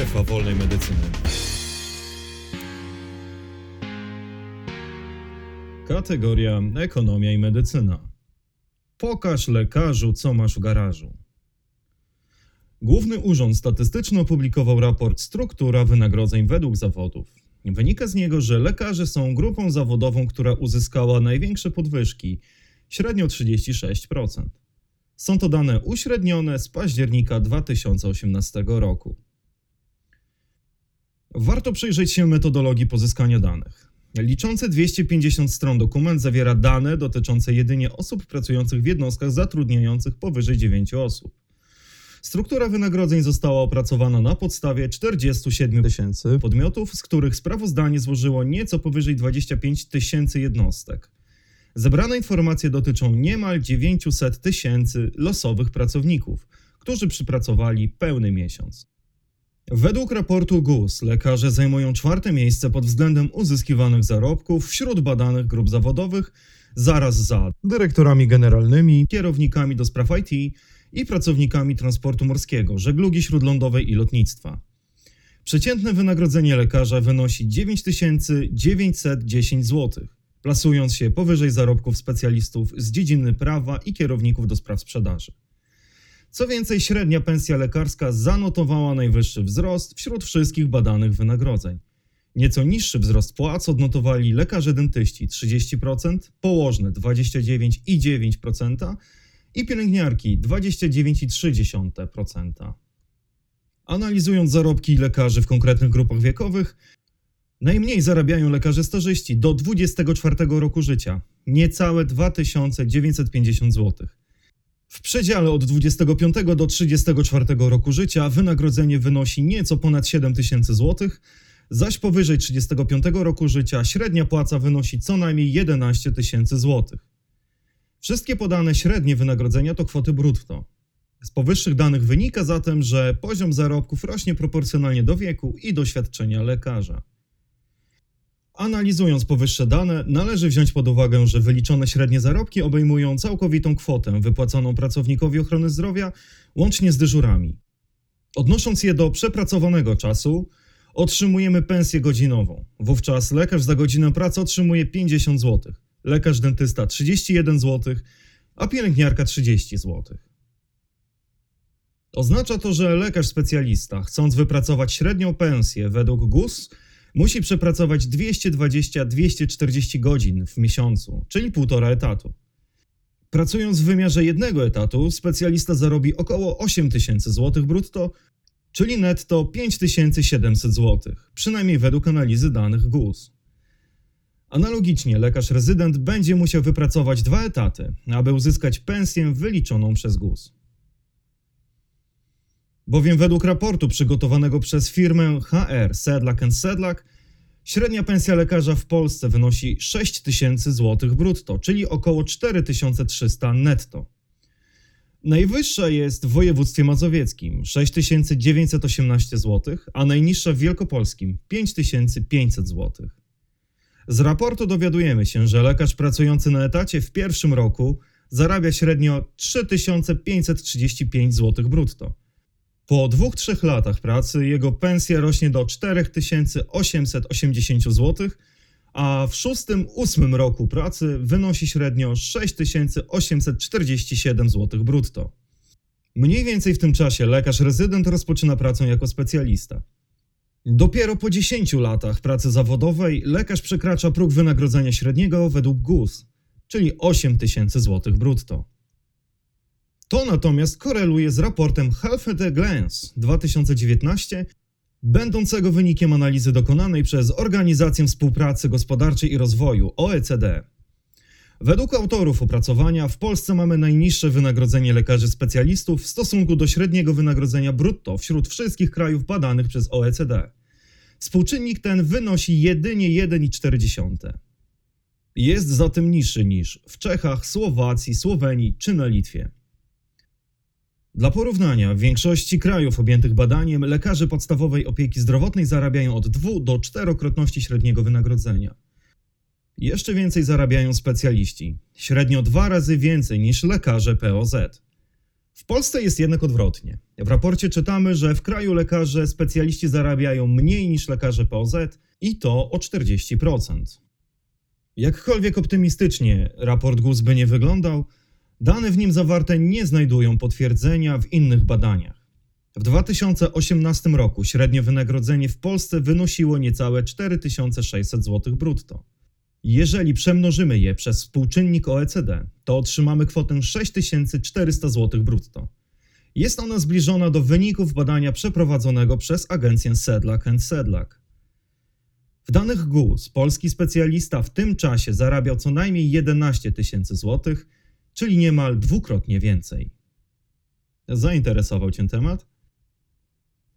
Strefa wolnej medycyny. Kategoria ekonomia i medycyna. Pokaż lekarzu, co masz w garażu. Główny Urząd Statystyczny opublikował raport Struktura wynagrodzeń według zawodów. Wynika z niego, że lekarze są grupą zawodową, która uzyskała największe podwyżki, średnio 36%. Są to dane uśrednione z października 2018 roku. Warto przyjrzeć się metodologii pozyskania danych. Liczący 250 stron dokument zawiera dane dotyczące jedynie osób pracujących w jednostkach zatrudniających powyżej 9 osób. Struktura wynagrodzeń została opracowana na podstawie 47 tysięcy podmiotów, z których sprawozdanie złożyło nieco powyżej 25 tysięcy jednostek. Zebrane informacje dotyczą niemal 900 tysięcy losowych pracowników, którzy przypracowali pełny miesiąc. Według raportu GUS lekarze zajmują czwarte miejsce pod względem uzyskiwanych zarobków wśród badanych grup zawodowych, zaraz za dyrektorami generalnymi, kierownikami do spraw IT i pracownikami transportu morskiego, żeglugi śródlądowej i lotnictwa. Przeciętne wynagrodzenie lekarza wynosi 9910 zł, plasując się powyżej zarobków specjalistów z dziedziny prawa i kierowników do spraw sprzedaży. Co więcej, średnia pensja lekarska zanotowała najwyższy wzrost wśród wszystkich badanych wynagrodzeń. Nieco niższy wzrost płac odnotowali lekarze dentyści 30%, położne 29,9% i pielęgniarki 29,3%. Analizując zarobki lekarzy w konkretnych grupach wiekowych, najmniej zarabiają lekarze stażyści do 24 roku życia, niecałe 2950 zł. W przedziale od 25 do 34 roku życia wynagrodzenie wynosi nieco ponad 7000 zł, zaś powyżej 35 roku życia średnia płaca wynosi co najmniej 11 tysięcy złotych. Wszystkie podane średnie wynagrodzenia to kwoty brutto. Z powyższych danych wynika zatem, że poziom zarobków rośnie proporcjonalnie do wieku i doświadczenia lekarza. Analizując powyższe dane, należy wziąć pod uwagę, że wyliczone średnie zarobki obejmują całkowitą kwotę wypłaconą pracownikowi ochrony zdrowia łącznie z dyżurami. Odnosząc je do przepracowanego czasu, otrzymujemy pensję godzinową. Wówczas lekarz za godzinę pracy otrzymuje 50 zł, lekarz dentysta 31 zł, a pielęgniarka 30 zł. Oznacza to, że lekarz specjalista, chcąc wypracować średnią pensję według GUS, musi przepracować 220-240 godzin w miesiącu, czyli półtora etatu. Pracując w wymiarze jednego etatu, specjalista zarobi około 8 tysięcy złotych brutto, czyli netto 5700 zł, przynajmniej według analizy danych GUS. Analogicznie lekarz rezydent będzie musiał wypracować dwa etaty, aby uzyskać pensję wyliczoną przez GUS. Bowiem według raportu przygotowanego przez firmę HR Sedlak Sedlak średnia pensja lekarza w Polsce wynosi 6 tysięcy złotych brutto, czyli około 4300 netto. Najwyższa jest w województwie mazowieckim 6918 zł, a najniższa w wielkopolskim 5500 zł. Z raportu dowiadujemy się, że lekarz pracujący na etacie w pierwszym roku zarabia średnio 3535 zł brutto. Po dwóch, trzech latach pracy jego pensja rośnie do 4880 zł, a w szóstym, ósmym roku pracy wynosi średnio 6847 zł brutto. Mniej więcej w tym czasie lekarz rezydent rozpoczyna pracę jako specjalista. Dopiero po 10 latach pracy zawodowej lekarz przekracza próg wynagrodzenia średniego według GUS, czyli 8000 zł brutto. To natomiast koreluje z raportem Health at a Glance 2019, będącego wynikiem analizy dokonanej przez Organizację Współpracy Gospodarczej i Rozwoju OECD. Według autorów opracowania w Polsce mamy najniższe wynagrodzenie lekarzy specjalistów w stosunku do średniego wynagrodzenia brutto wśród wszystkich krajów badanych przez OECD. Współczynnik ten wynosi jedynie 1,4. Jest zatem niższy niż w Czechach, Słowacji, Słowenii czy na Litwie. Dla porównania, w większości krajów objętych badaniem lekarze podstawowej opieki zdrowotnej zarabiają od 2 do 4-krotności średniego wynagrodzenia. Jeszcze więcej zarabiają specjaliści, średnio dwa razy więcej niż lekarze POZ. W Polsce jest jednak odwrotnie. W raporcie czytamy, że w kraju lekarze specjaliści zarabiają mniej niż lekarze POZ i to o 40%. Jakkolwiek optymistycznie raport GUS by nie wyglądał, dane w nim zawarte nie znajdują potwierdzenia w innych badaniach. W 2018 roku średnie wynagrodzenie w Polsce wynosiło niecałe 4600 zł brutto. Jeżeli przemnożymy je przez współczynnik OECD, to otrzymamy kwotę 6400 zł brutto. Jest ona zbliżona do wyników badania przeprowadzonego przez agencję Sedlak Sedlak. W danych GUS polski specjalista w tym czasie zarabiał co najmniej 11 tysięcy złotych, czyli niemal dwukrotnie więcej. Zainteresował Cię temat?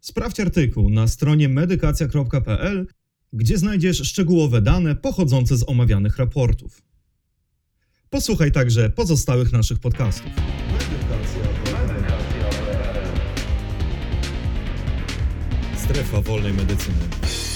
Sprawdź artykuł na stronie medykacja.pl, gdzie znajdziesz szczegółowe dane pochodzące z omawianych raportów. Posłuchaj także pozostałych naszych podcastów. Strefa wolnej medycyny.